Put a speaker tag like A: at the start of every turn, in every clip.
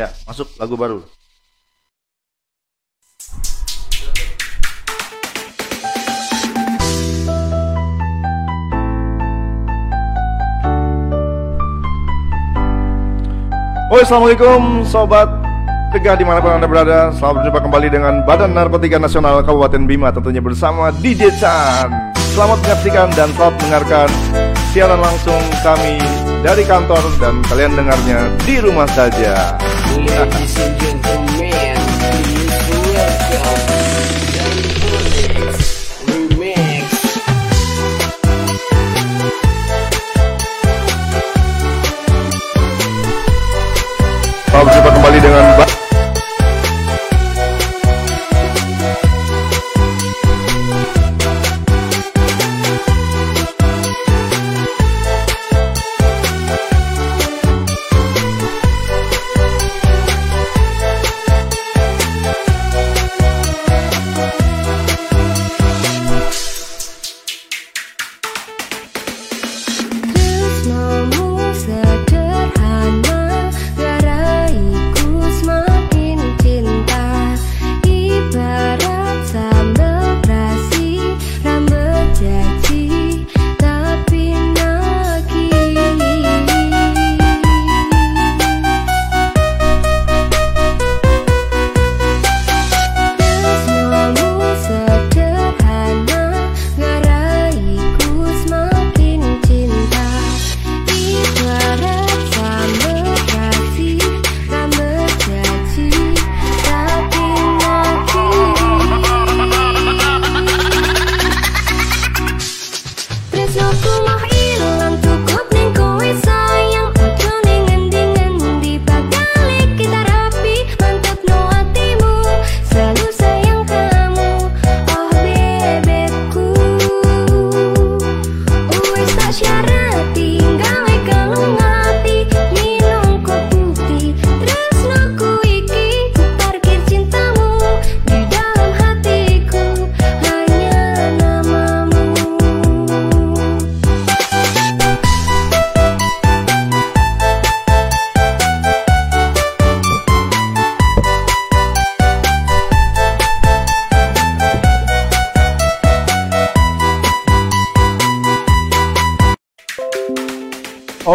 A: Ya, masuk lagu baru. Oh, assalamualaikum sobat Tegah di mana pun anda berada. Selamat berjumpa kembali dengan Badan Narkotika Nasional Kabupaten Bima Tentunya bersama DJ Chan. Selamat menyaksikan dan selamat mendengarkan Siaran langsung kami dari kantor Dan kalian dengarnya di rumah saja
B: Ladies and gentlemen, please welcome Remix.
A: Kembali dengan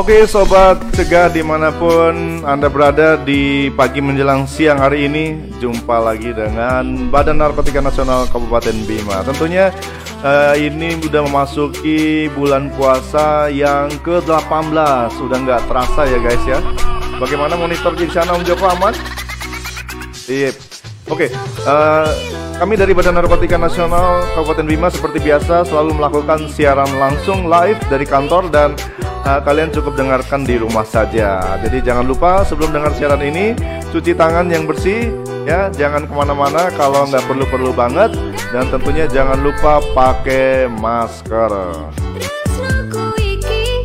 A: Oke sobat cegah di mana pun anda berada di pagi menjelang siang hari ini Jumpa lagi dengan Badan Narkotika Nasional Kabupaten Bima Tentunya eh, ini udah memasuki bulan puasa yang ke-18 Sudah nggak terasa ya guys ya Bagaimana monitor di sana Om Joko aman? Iya. Oke, eh, kami dari Badan Narkotika Nasional Kabupaten Bima seperti biasa selalu melakukan siaran langsung live dari kantor dan eh, kalian cukup dengarkan di rumah saja. Jadi jangan lupa sebelum dengar siaran ini cuci tangan yang bersih ya, jangan ke mana-mana kalau nggak perlu-perlu banget dan tentunya jangan lupa pakai masker.
C: Tresnoku iki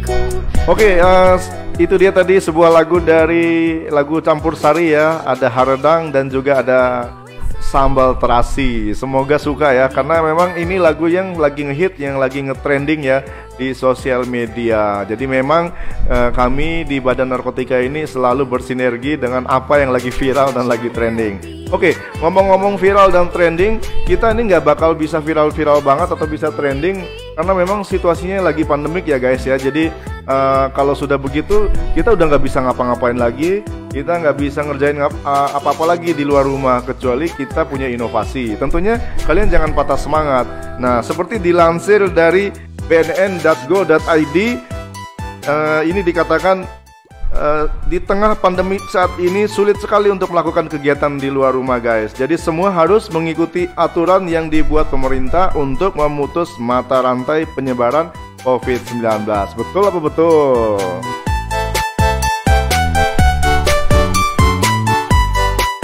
C: ku
A: itu dia tadi sebuah lagu dari lagu campur sari ya. Ada haredang dan juga ada sambal terasi. Semoga suka ya, karena memang ini lagu yang lagi ngehit, yang lagi ngetrending ya di sosial media. Jadi memang eh, kami di Badan Narkotika ini selalu bersinergi dengan apa yang lagi viral dan lagi trending. Oke, ngomong-ngomong viral dan trending, kita ini nggak bakal bisa viral-viral banget atau bisa trending karena memang situasinya lagi pandemik ya guys ya. Jadi eh, kalau sudah begitu, kita udah nggak bisa ngapa-ngapain lagi, kita nggak bisa ngerjain eh, apa-apa lagi di luar rumah kecuali kita punya inovasi. Tentunya kalian jangan patah semangat. Nah, seperti dilansir dari bnn.go.id eh, ini dikatakan eh, di tengah pandemi saat ini sulit sekali untuk melakukan kegiatan di luar rumah guys. Jadi semua harus mengikuti aturan yang dibuat pemerintah untuk memutus mata rantai penyebaran COVID-19. Betul apa betul?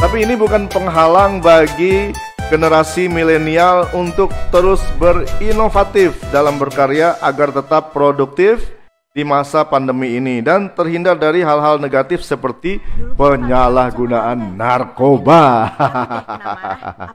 A: Tapi ini bukan penghalang bagi generasi milenial untuk terus berinovatif dalam berkarya agar tetap produktif di masa pandemi ini dan terhindar dari hal-hal negatif seperti penyalahgunaan narkoba.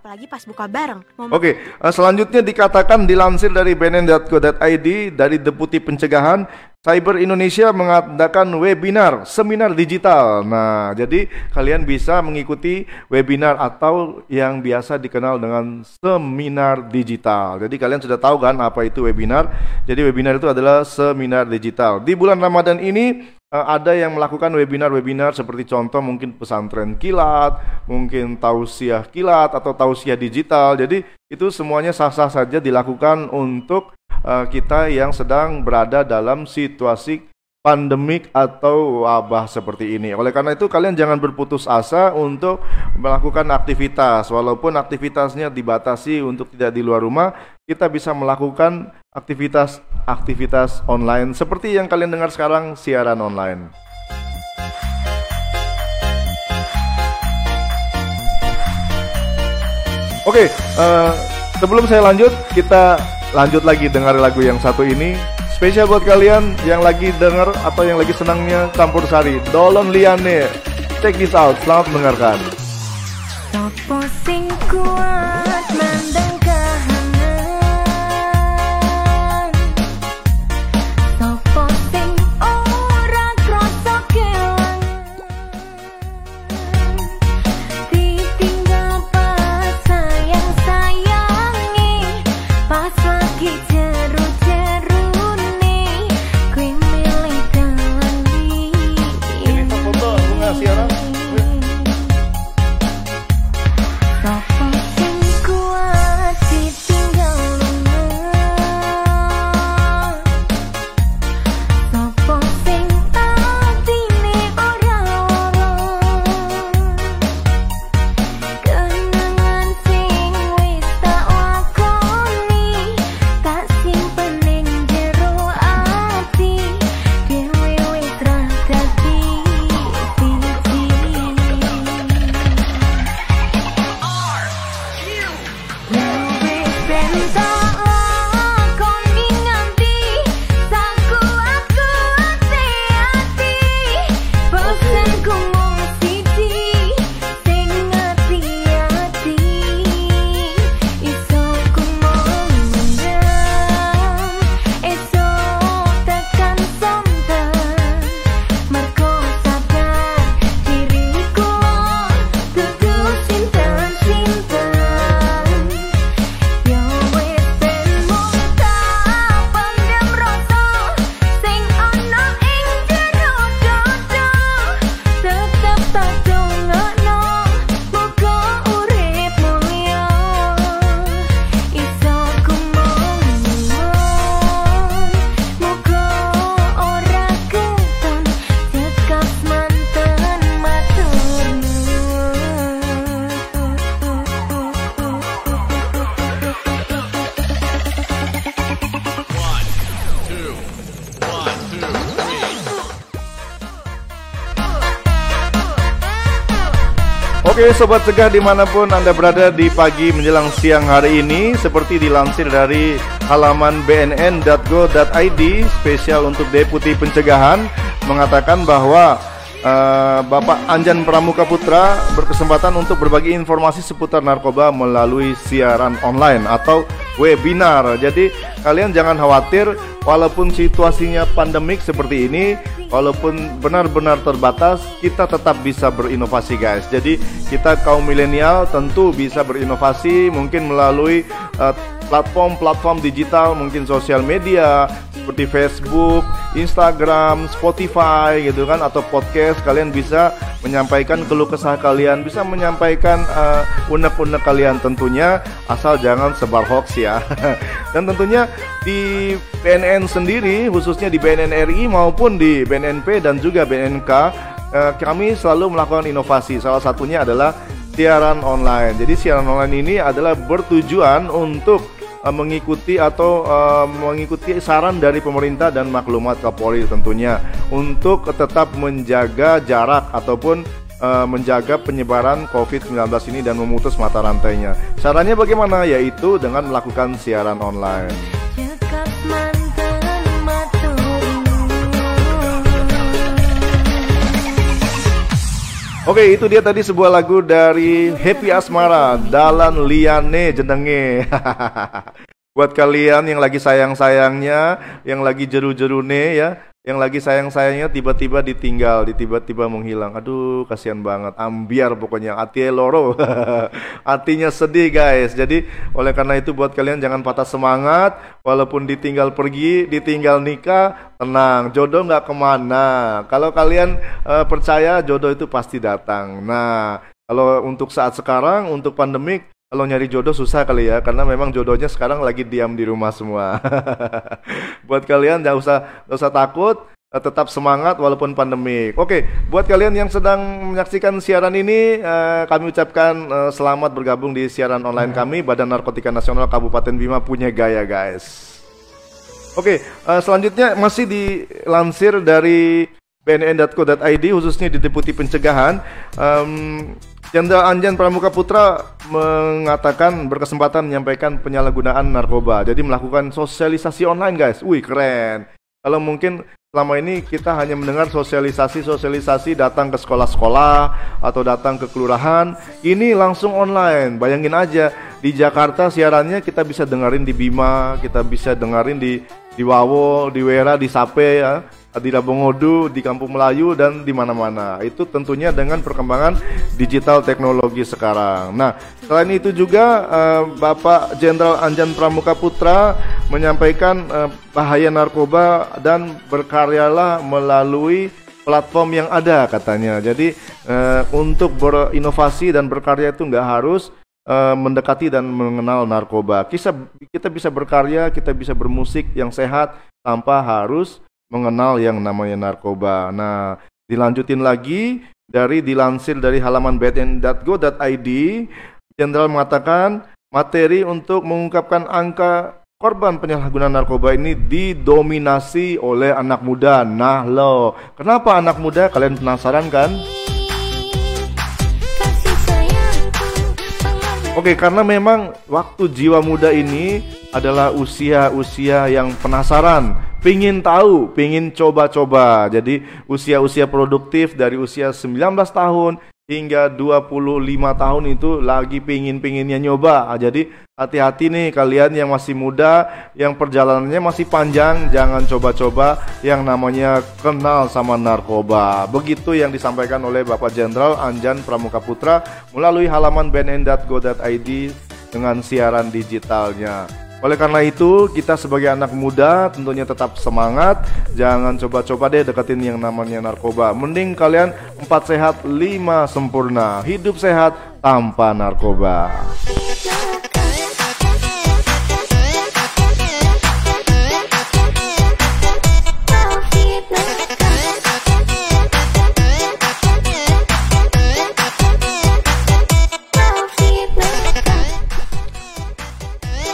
D: Apalagi pas buka bareng.
A: Oke, eh, selanjutnya dikatakan dilansir dari bnn.co.id dari Deputi Pencegahan Cyber Indonesia mengadakan webinar, seminar digital. Nah, jadi kalian bisa mengikuti webinar atau yang biasa dikenal dengan seminar digital. Jadi kalian sudah tahu kan apa itu webinar? Jadi webinar itu adalah seminar digital. Di bulan Ramadan ini eh, ada yang melakukan webinar-webinar seperti contoh mungkin pesantren kilat, mungkin tausiah kilat atau tausiah digital. Jadi itu semuanya sah-sah saja dilakukan untuk kita yang sedang berada dalam situasi pandemik atau wabah seperti ini. Oleh karena itu kalian jangan berputus asa untuk melakukan aktivitas walaupun aktivitasnya dibatasi untuk tidak di luar rumah, kita bisa melakukan aktivitas-aktivitas online seperti yang kalian dengar sekarang siaran online. Oke, eh, sebelum saya lanjut, kita lanjut lagi dengar lagu yang satu ini. Spesial buat kalian yang lagi dengar atau yang lagi senangnya campur sari. Dolon Liane. Check this out. Selamat mendengarkan.
C: Sopo sing kuat
A: Sobat Cegah di mana pun Anda berada di pagi menjelang siang hari ini Seperti dilansir dari halaman bnn.go.id Spesial untuk Deputi Pencegahan Mengatakan bahwa eh, Bapak Anjan Pramuka Putra berkesempatan untuk berbagi informasi seputar narkoba melalui siaran online atau webinar Jadi kalian jangan khawatir Walaupun situasinya pandemik seperti ini Walaupun benar-benar terbatas, kita tetap bisa berinovasi guys. Jadi kita kaum milenial tentu bisa berinovasi mungkin melalui eh, platform-platform digital, mungkin sosial media seperti Facebook, Instagram, Spotify gitu kan atau podcast. Kalian bisa menyampaikan keluh kesah kalian, bisa menyampaikan eh, unek-unek kalian tentunya asal jangan sebar hoax ya. Dan tentunya di BNN sendiri khususnya di BNN RI maupun di BNNP dan juga BNNK eh, kami selalu melakukan inovasi. Salah satunya adalah siaran online. Jadi siaran online ini adalah bertujuan untuk eh, mengikuti atau eh, mengikuti saran dari pemerintah dan maklumat Kapolri tentunya untuk tetap menjaga jarak ataupun eh, menjaga penyebaran COVID-19 ini dan memutus mata rantainya. Caranya bagaimana? Yaitu dengan melakukan siaran online. Oke, itu dia tadi sebuah lagu dari Happy Asmara, Dalan Liane jenenge. Buat kalian yang lagi sayang-sayangnya, yang lagi jeru-jerune ya, yang lagi sayang-sayangnya tiba-tiba ditinggal, tiba-tiba menghilang. Aduh, kasihan banget. Ambiar pokoknya, hati loro. Hatinya sedih, guys. Jadi, oleh karena itu buat kalian jangan patah semangat, walaupun ditinggal pergi, ditinggal nikah, tenang, jodoh nggak ke mana. Kalau kalian eh, percaya jodoh itu pasti datang. Nah, kalau untuk saat sekarang, untuk pandemik, kalau nyari jodoh susah kali ya, karena memang jodohnya sekarang lagi diam di rumah semua. buat kalian nggak usah nggak usah takut, eh, tetap semangat walaupun pandemik. Oke, buat kalian yang sedang menyaksikan siaran ini, eh, kami ucapkan eh, selamat bergabung di siaran online kami. Badan Narkotika Nasional Kabupaten Bima punya gaya, guys. Oke, eh, selanjutnya masih dilansir dari bnn.co.id khususnya di Deputi Pencegahan. em, Jenderal Anjan Pramuka Putra mengatakan berkesempatan menyampaikan penyalahgunaan narkoba. Jadi melakukan sosialisasi online, guys. Wih, keren. Kalau mungkin selama ini kita hanya mendengar sosialisasi-sosialisasi datang ke sekolah-sekolah atau datang ke kelurahan, ini langsung online. Bayangin aja di Jakarta siarannya kita bisa dengerin di Bima, kita bisa dengerin di di Wawo, di Wera, di Sape ya, di Labongodu, di Kampung Melayu dan di mana-mana. Itu tentunya dengan perkembangan digital teknologi sekarang. Nah, selain itu juga eh, Bapak Jenderal Anjan Pramuka Putra menyampaikan eh, bahaya narkoba dan berkaryalah melalui platform yang ada katanya. Jadi eh, untuk berinovasi dan berkarya itu nggak harus mendekati dan mengenal narkoba. Kita kita bisa berkarya, kita bisa bermusik yang sehat tanpa harus mengenal yang namanya narkoba. Nah, dilanjutin lagi dari dilansir dari halaman btn.go.id, Jenderal mengatakan materi untuk mengungkapkan angka korban penyalahgunaan narkoba ini didominasi oleh anak muda. Nah, lo, kenapa anak muda? Kalian penasaran kan? Oke, karena memang waktu jiwa muda ini adalah usia-usia yang penasaran, pingin tahu, pingin coba-coba. Jadi usia-usia produktif dari usia 19 tahun hingga 25 tahun itu lagi pingin-pinginnya nyoba. Ah, Jadi hati-hati nih kalian yang masih muda, yang perjalanannya masih panjang, jangan coba-coba yang namanya kenal sama narkoba. Begitu yang disampaikan oleh Bapak Jenderal Anjan Pramuka Putra melalui halaman bnn.go.id dengan siaran digitalnya. Oleh karena itu, kita sebagai anak muda tentunya tetap semangat, jangan coba-coba deh deketin yang namanya narkoba. Mending kalian 4 sehat, 5 sempurna. Hidup sehat tanpa narkoba.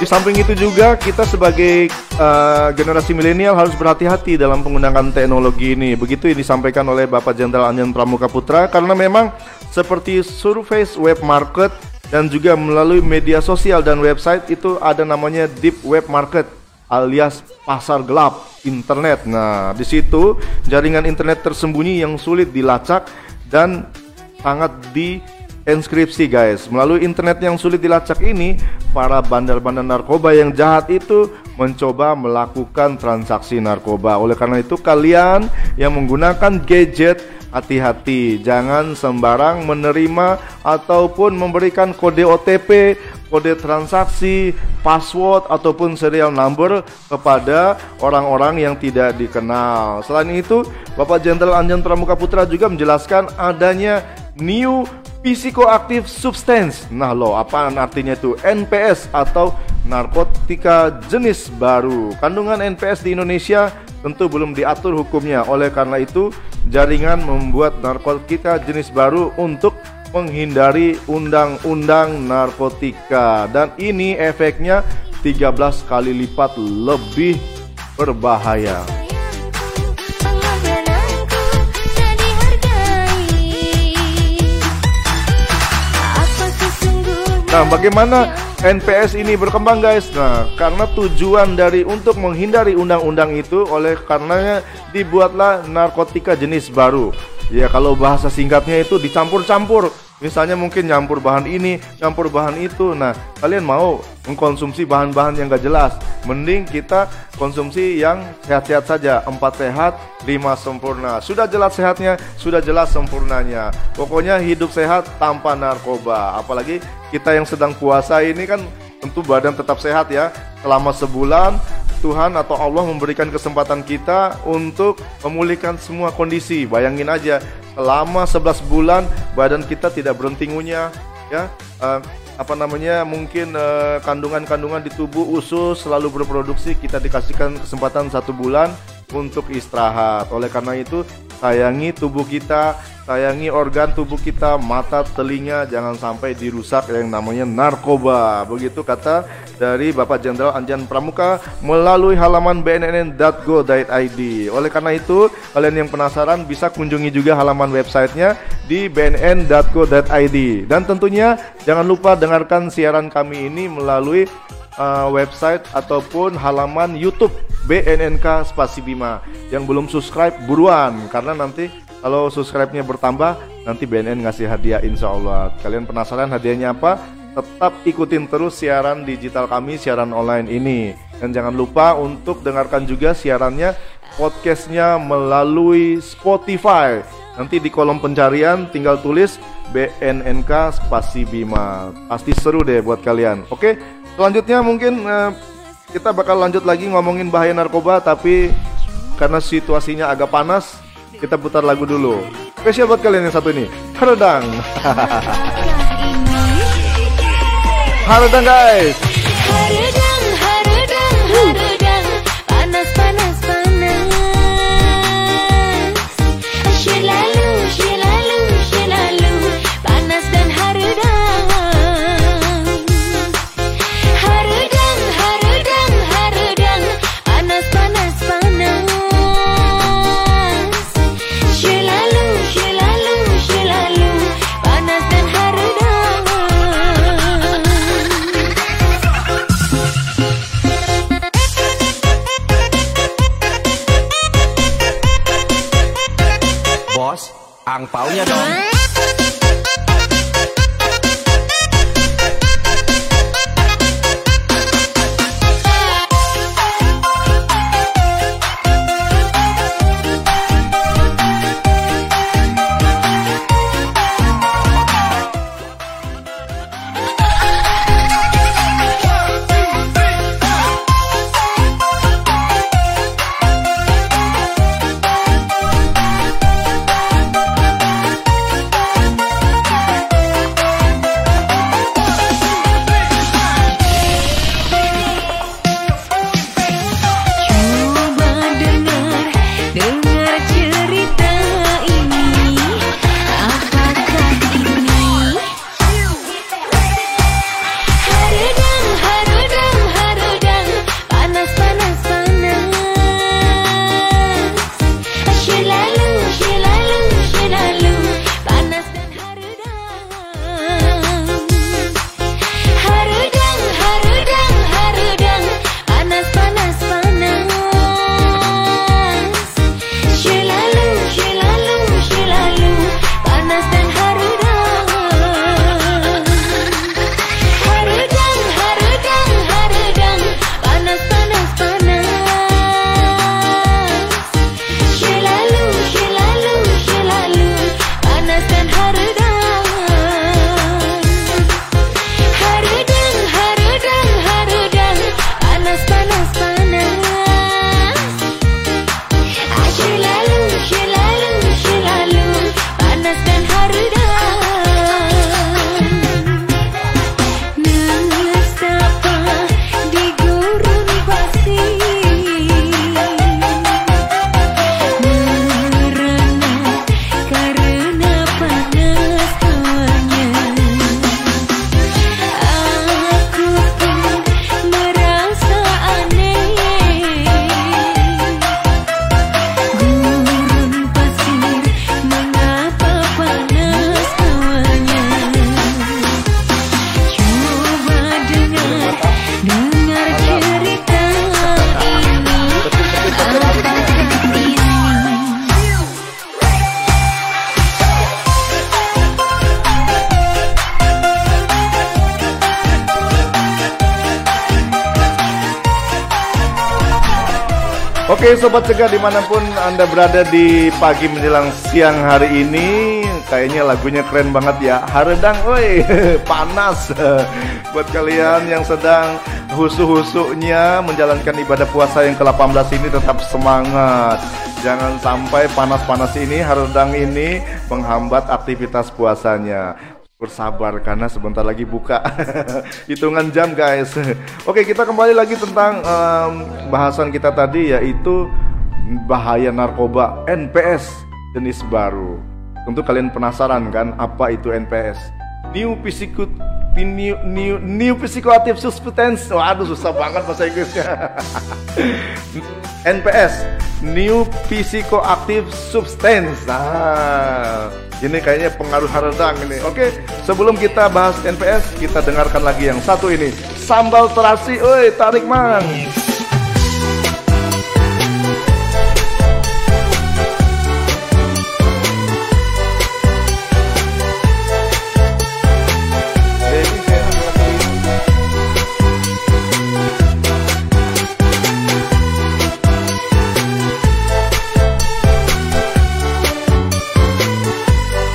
A: Di samping itu juga kita sebagai uh, generasi milenial harus berhati-hati dalam penggunaan teknologi ini. Begitu yang disampaikan oleh Bapak Jenderal Anjan Pramuka Putra karena memang seperti survei web market dan juga melalui media sosial dan website itu ada namanya deep web market alias pasar gelap internet. Nah, di situ jaringan internet tersembunyi yang sulit dilacak dan sangat di inskripsi guys. Melalui internet yang sulit dilacak ini, para bandar-bandar narkoba yang jahat itu mencoba melakukan transaksi narkoba. Oleh karena itu kalian yang menggunakan gadget hati-hati, jangan sembarang menerima ataupun memberikan kode OTP, kode transaksi, password ataupun serial number kepada orang-orang yang tidak dikenal. Selain itu, Bapak Jenderal Anjan Pramuka Putra juga menjelaskan adanya new Psikoaktif substance. Nah lo, apa artinya itu? NPS atau narkotika jenis baru. Kandungan NPS di Indonesia tentu belum diatur hukumnya. Oleh karena itu, jaringan membuat narkotika jenis baru untuk menghindari undang-undang narkotika dan ini efeknya 13 kali lipat lebih berbahaya. Nah, bagaimana NPS ini berkembang guys? Nah, karena tujuan dari untuk menghindari undang-undang itu oleh karenanya dibuatlah narkotika jenis baru. Ya, kalau bahasa singkatnya itu dicampur-campur Misalnya mungkin nyampur bahan ini, nyampur bahan itu. Nah, kalian mau mengkonsumsi bahan-bahan yang gak jelas, mending kita konsumsi yang sehat-sehat saja. Empat sehat, lima sempurna. Sudah jelas sehatnya, sudah jelas sempurnanya. Pokoknya hidup sehat tanpa narkoba. Apalagi kita yang sedang puasa ini kan tentu badan tetap sehat ya. Selama sebulan Tuhan atau Allah memberikan kesempatan kita untuk memulihkan semua kondisi. Bayangin aja, selama 11 bulan badan kita tidak berhenti ngunyah, ya. eh, apa namanya? Mungkin eh, kandungan-kandungan di tubuh usus selalu berproduksi, kita dikasihkan kesempatan satu bulan untuk istirahat. Oleh karena itu, sayangi tubuh kita, sayangi organ tubuh kita, mata, telinga, jangan sampai dirusak yang namanya narkoba. Begitu kata dari Bapak Jenderal Anjan Pramuka melalui halaman bnn.go.id. Oleh karena itu, kalian yang penasaran bisa kunjungi juga halaman websitenya di bnn.go.id. Dan tentunya jangan lupa dengarkan siaran kami ini melalui uh, website ataupun halaman YouTube BNNK Spasi Bima. Yang belum subscribe buruan karena nanti kalau subscribe-nya bertambah nanti BNN ngasih hadiah insya Allah. Kalian penasaran hadiahnya apa? Tetap ikutin terus siaran digital kami, siaran online ini. Dan jangan lupa untuk dengarkan juga siarannya podcastnya melalui Spotify. Nanti di kolom pencarian tinggal tulis BNNK Spasi Bima. Pasti seru deh buat kalian. Oke, selanjutnya mungkin eh, kita bakal lanjut lagi ngomongin bahaya narkoba tapi karena situasinya agak panas, kita putar lagu dulu. Spesial buat kalian yang satu ini. Haradang. Haradang guys.
C: Marga sobat cegah di mana pun anda berada di pagi menjelang siang hari ini Kayaknya lagunya keren banget ya. Haredang woi panas. Buat kalian yang sedang husu-husunya menjalankan ibadah puasa yang ke-18 ini tetap semangat. Jangan sampai panas-panas ini haredang ini menghambat aktivitas puasanya bersabar karena sebentar lagi buka. Hitungan jam guys. Oke kita kembali lagi tentang em, bahasan kita tadi yaitu bahaya narkoba NPS jenis baru. Tentu kalian penasaran kan apa itu NPS new physical new new new psychoactive substance. Waduh susah banget bahasa Inggrisnya. NPS New Psychoactive Substance. Nah ini kayaknya pengaruh haredang ini. Oke sebelum kita bahas NPS Kita dengarkan lagi yang satu ini. Sambal terasi Oi tarik mang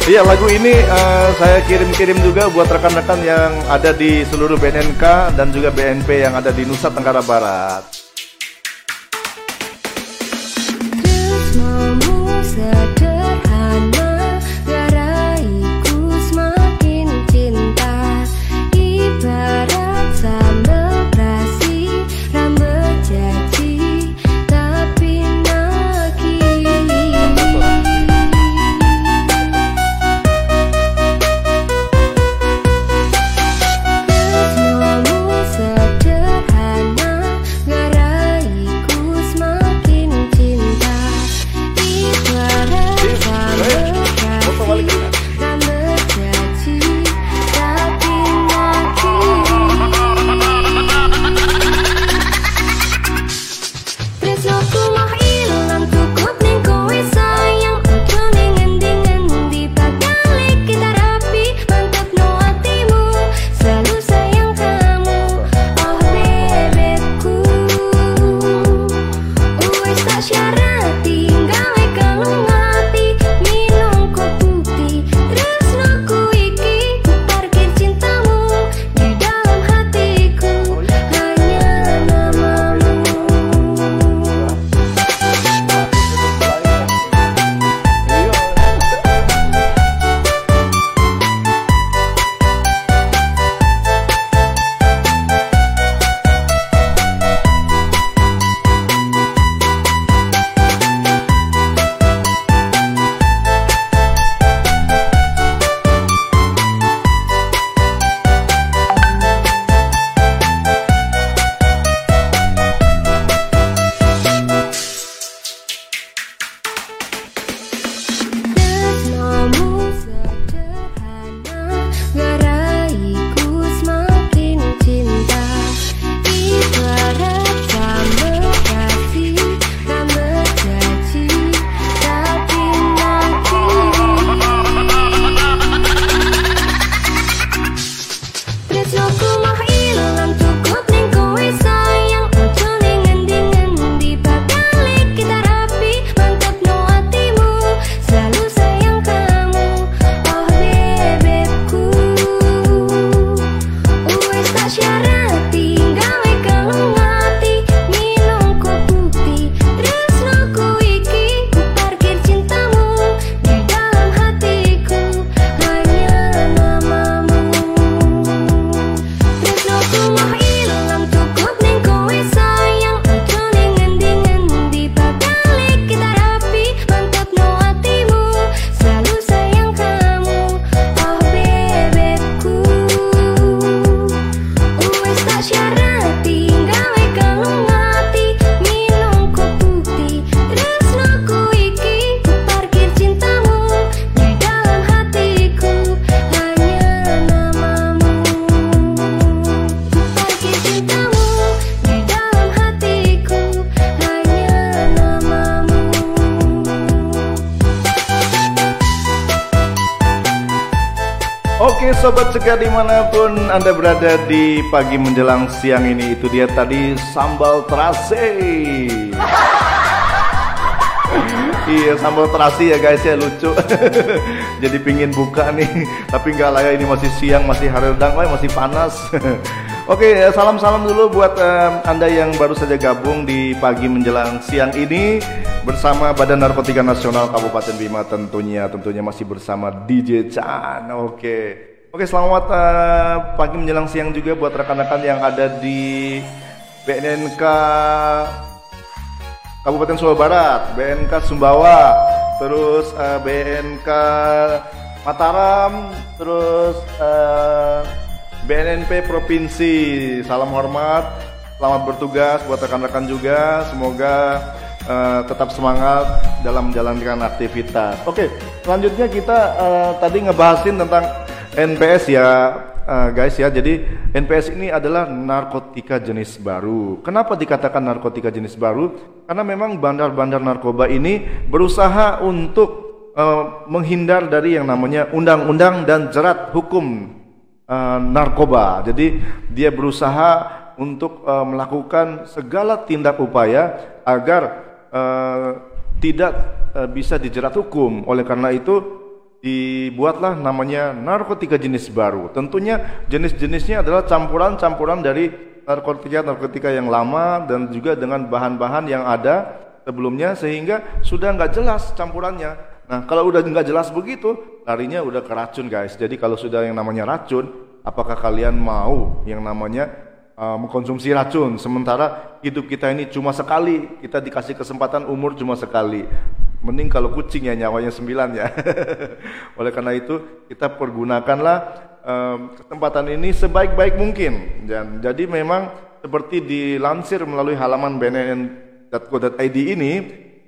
C: Iya lagu ini eh, saya kirim-kirim juga buat rekan-rekan yang ada di seluruh BNNK dan juga BNP yang ada di Nusa Tenggara Barat.
A: Cegah di
C: mana pun anda berada di pagi menjelang siang ini itu dia tadi sambal terasi
A: iya sambal terasi ya guys ya lucu. Jadi pingin buka nih, tapi nggak lah ya ini masih siang, masih hari redang, masih panas. Oke, ya, salam-salam dulu buat em, anda yang baru saja gabung di pagi menjelang siang ini bersama Badan Narkotika Nasional Kabupaten Bima tentunya, tentunya masih bersama DJ Chan. Oke, oke selamat eh, pagi menjelang siang juga buat rekan-rekan yang ada di BNNK Kabupaten Sumbawa Barat, BNK Sumbawa, terus eh, BNK Mataram, terus eh, BNNP Provinsi. Salam hormat, selamat bertugas buat rekan-rekan juga. Semoga eh, tetap semangat dalam menjalankan aktivitas. Oke, selanjutnya kita eh, tadi ngebahasin tentang NPS ya eh, guys ya. Jadi NPS ini adalah narkotika jenis baru. Kenapa dikatakan narkotika jenis baru? Karena memang bandar-bandar narkoba ini berusaha untuk eh, menghindar dari yang namanya undang-undang dan jerat hukum eh, narkoba. Jadi dia berusaha untuk eh, melakukan segala tindak upaya agar eh, tidak eh, bisa dijerat hukum. Oleh karena itu dibuatlah namanya narkotika jenis baru. Tentunya jenis-jenisnya adalah campuran-campuran dari narkotika-narkotika yang lama dan juga dengan bahan-bahan yang ada sebelumnya sehingga sudah nggak jelas campurannya. Nah kalau udah nggak jelas begitu larinya udah ke racun guys. Jadi kalau sudah yang namanya racun, apakah kalian mau yang namanya uh, mengkonsumsi racun sementara hidup kita ini cuma sekali kita dikasih kesempatan umur cuma sekali mending kalau kucing ya nyawanya sembilan ya oleh karena itu kita pergunakanlah um, kesempatan ini sebaik-baik mungkin dan jadi memang seperti dilansir melalui halaman bnn.co.id ini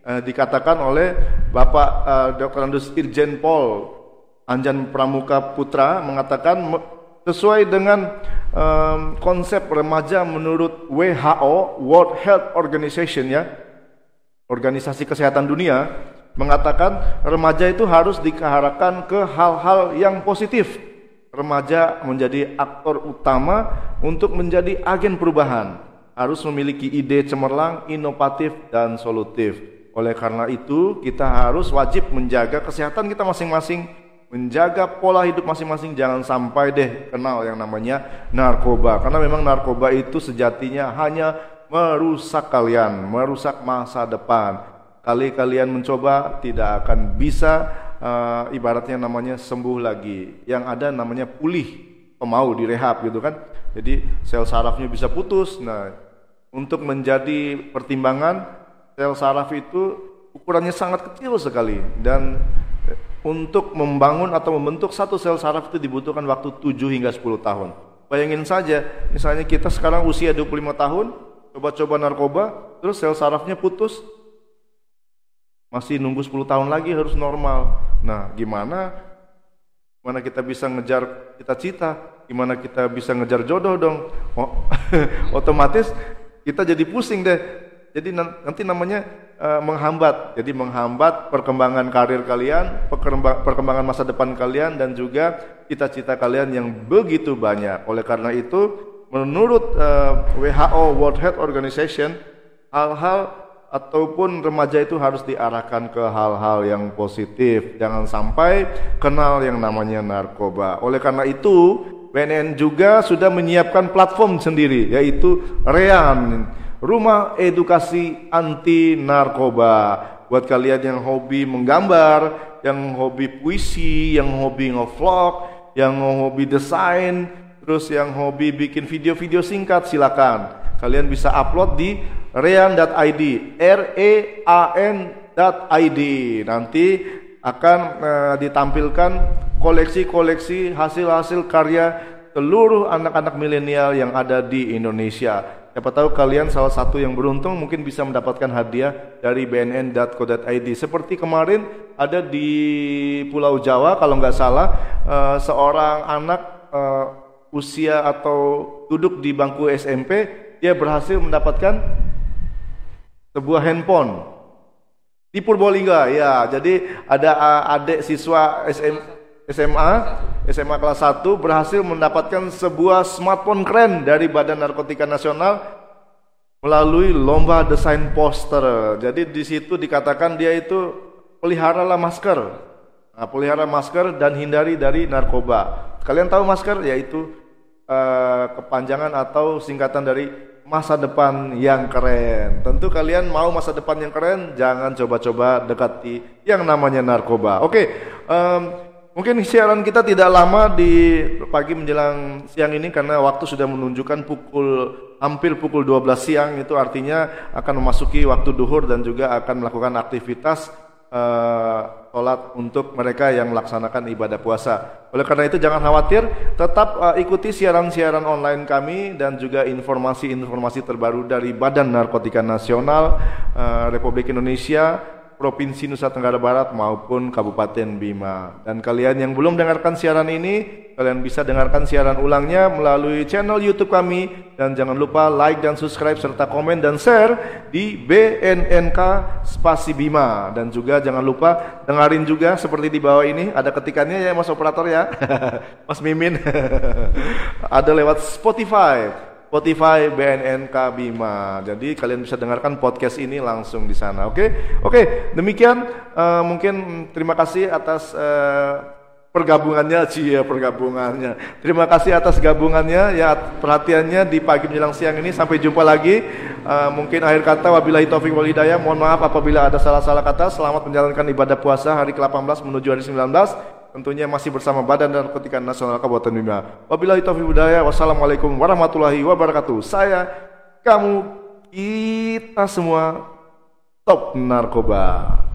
A: eh, dikatakan oleh Bapak eh, Dr. Andus Irjen Pol Anjan Pramuka Putra mengatakan me- sesuai dengan em, konsep remaja menurut WHO World Health Organization ya Organisasi Kesehatan Dunia mengatakan remaja itu harus diarahkan ke hal-hal yang positif. Remaja menjadi aktor utama untuk menjadi agen perubahan. Harus memiliki ide cemerlang, inovatif, dan solutif. Oleh karena itu, kita harus wajib menjaga kesehatan kita masing-masing, menjaga pola hidup masing-masing, jangan sampai deh kenal yang namanya narkoba. Karena memang narkoba itu sejatinya hanya merusak kalian, merusak masa depan. Kali kalian mencoba tidak akan bisa eh, ibaratnya namanya sembuh lagi. Yang ada namanya pulih, pemau direhab gitu kan. Jadi sel sarafnya bisa putus. Nah, untuk menjadi pertimbangan sel saraf itu ukurannya sangat kecil sekali dan eh, untuk membangun atau membentuk satu sel saraf itu dibutuhkan waktu 7 hingga 10 tahun. Bayangin saja, misalnya kita sekarang usia 25 tahun, coba-coba narkoba, terus sel sarafnya putus, masih nunggu 10 tahun lagi harus normal. Nah, gimana? Gimana kita bisa ngejar cita-cita? Gimana kita bisa ngejar jodoh dong? Oh, otomatis kita jadi pusing deh. Jadi nan- nanti namanya eh, menghambat. Jadi menghambat perkembangan karir kalian, perkemba- perkembangan masa depan kalian dan juga cita-cita kalian yang begitu banyak. Oleh karena itu, menurut eh, WHO World Health Organization, hal-hal ataupun remaja itu harus diarahkan ke hal-hal yang positif. Jangan sampai kenal yang namanya narkoba. Oleh karena itu, BNN juga sudah menyiapkan platform sendiri yaitu REAN, Rumah Edukasi Anti Narkoba. Buat kalian yang hobi menggambar, yang hobi puisi, yang hobi ngevlog, yang hobi desain, terus yang hobi bikin video-video singkat silakan. Kalian bisa upload di rean.id, r e a n.id. Nanti akan eh, ditampilkan koleksi-koleksi hasil-hasil karya seluruh anak-anak milenial yang ada di Indonesia. Siapa tahu kalian salah satu yang beruntung mungkin bisa mendapatkan hadiah dari bnn.co.id. Seperti kemarin ada di Pulau Jawa kalau nggak salah eh, seorang anak eh, usia atau duduk di bangku SMP dia berhasil mendapatkan sebuah handphone di Purbalingga ya jadi ada adik siswa SM, SMA SMA kelas 1 berhasil mendapatkan sebuah smartphone keren dari Badan Narkotika Nasional melalui lomba desain poster jadi di situ dikatakan dia itu peliharalah masker. Nah, pelihara masker dan hindari dari narkoba. Kalian tahu masker yaitu eh, kepanjangan atau singkatan dari masa depan yang keren. Tentu kalian mau masa depan yang keren, jangan coba-coba dekati yang namanya narkoba. Oke, em, mungkin siaran kita tidak lama di pagi menjelang siang ini karena waktu sudah menunjukkan pukul hampir pukul 12 siang itu artinya akan memasuki waktu duhur dan juga akan melakukan aktivitas eh, sholat untuk mereka yang melaksanakan ibadah puasa. Oleh karena itu jangan khawatir, tetap eh, ikuti siaran-siaran online kami dan juga informasi-informasi terbaru dari Badan Narkotika Nasional eh, Republik Indonesia, Provinsi Nusa Tenggara Barat maupun Kabupaten Bima. Dan kalian yang belum dengarkan siaran ini, kalian bisa dengarkan siaran ulangnya melalui channel YouTube kami dan jangan lupa like dan subscribe serta komen dan share di BNNK Spasi Bima dan juga jangan lupa dengerin juga seperti di bawah ini ada ketikannya ya Mas operator ya. Mas Mimin. ada lewat Spotify. Spotify BNNK Bima. Jadi kalian bisa dengarkan podcast ini langsung di sana. Oke, oke. Demikian eh, mungkin terima kasih atas eh, pergabungannya, cia pergabungannya. Terima kasih atas gabungannya, ya perhatiannya di pagi menjelang siang ini. Sampai jumpa lagi. Eh, mungkin akhir kata wabillahi taufik wal hidayah. Mohon maaf apabila ada salah-salah kata. Selamat menjalankan ibadah puasa hari ke-18 menuju hari 19 tentunya masih bersama Badan Narkotika Nasional Kabupaten Bima. Wabillahi taufiq hidayah. Wassalamualaikum warahmatullahi wabarakatuh. Saya, kamu, kita semua top narkoba.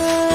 A: love.